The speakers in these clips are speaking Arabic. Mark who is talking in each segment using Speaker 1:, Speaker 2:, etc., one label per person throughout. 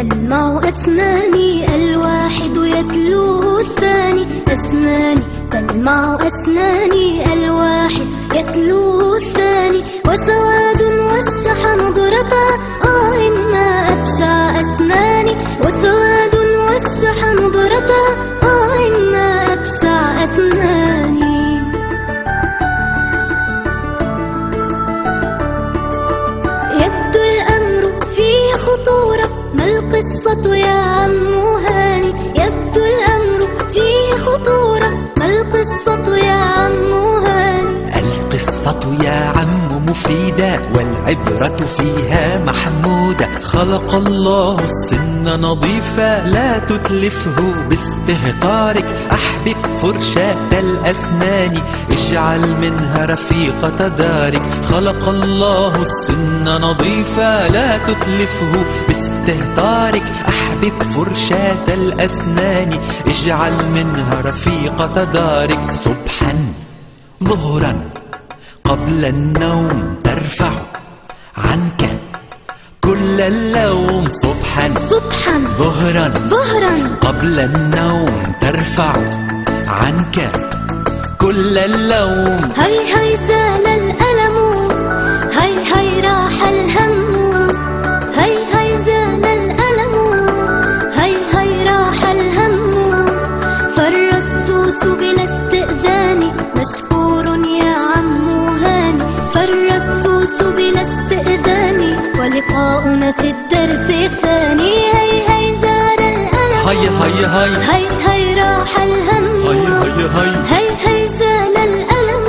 Speaker 1: أسناني الواحد يتلوه الثاني. أسناني تلمع أسناني الواحد يتلوه الثاني. القصة يا عم يا عم
Speaker 2: مفيدة والعبرة فيها محمودة. خلق الله السن نظيفا لا تتلفه باستهتارك. أحبب فرشاة الأسنان اجعل منها رفيقة دارك. خلق الله السن نظيفا لا تتلفه باستهتارك. أحبب فرشاة الأسنان اجعل منها رفيقة دارك. صبحا ظهرا. قبل النوم ترفع عنك كل اللوم صبحا
Speaker 1: صبحا
Speaker 2: ظهرا.
Speaker 1: ظهرا.
Speaker 2: قبل النوم ترفع عنك كل اللوم.
Speaker 1: هي ولقاؤنا في الدرس الثاني. هي هي زال الألم.
Speaker 2: هيا هيا
Speaker 1: هي هي راح الهم.
Speaker 2: هيا هيا
Speaker 1: هي هي زال الألم.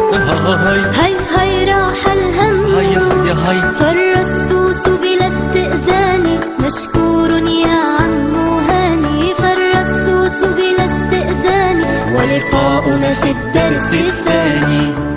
Speaker 1: هي هي راح الهم.
Speaker 2: هيا هيا
Speaker 1: فر السوس بلا استئذان. مشكور يا عم هاني. فر السوس بلا استئذان. ولقاؤنا في الدرس الثاني.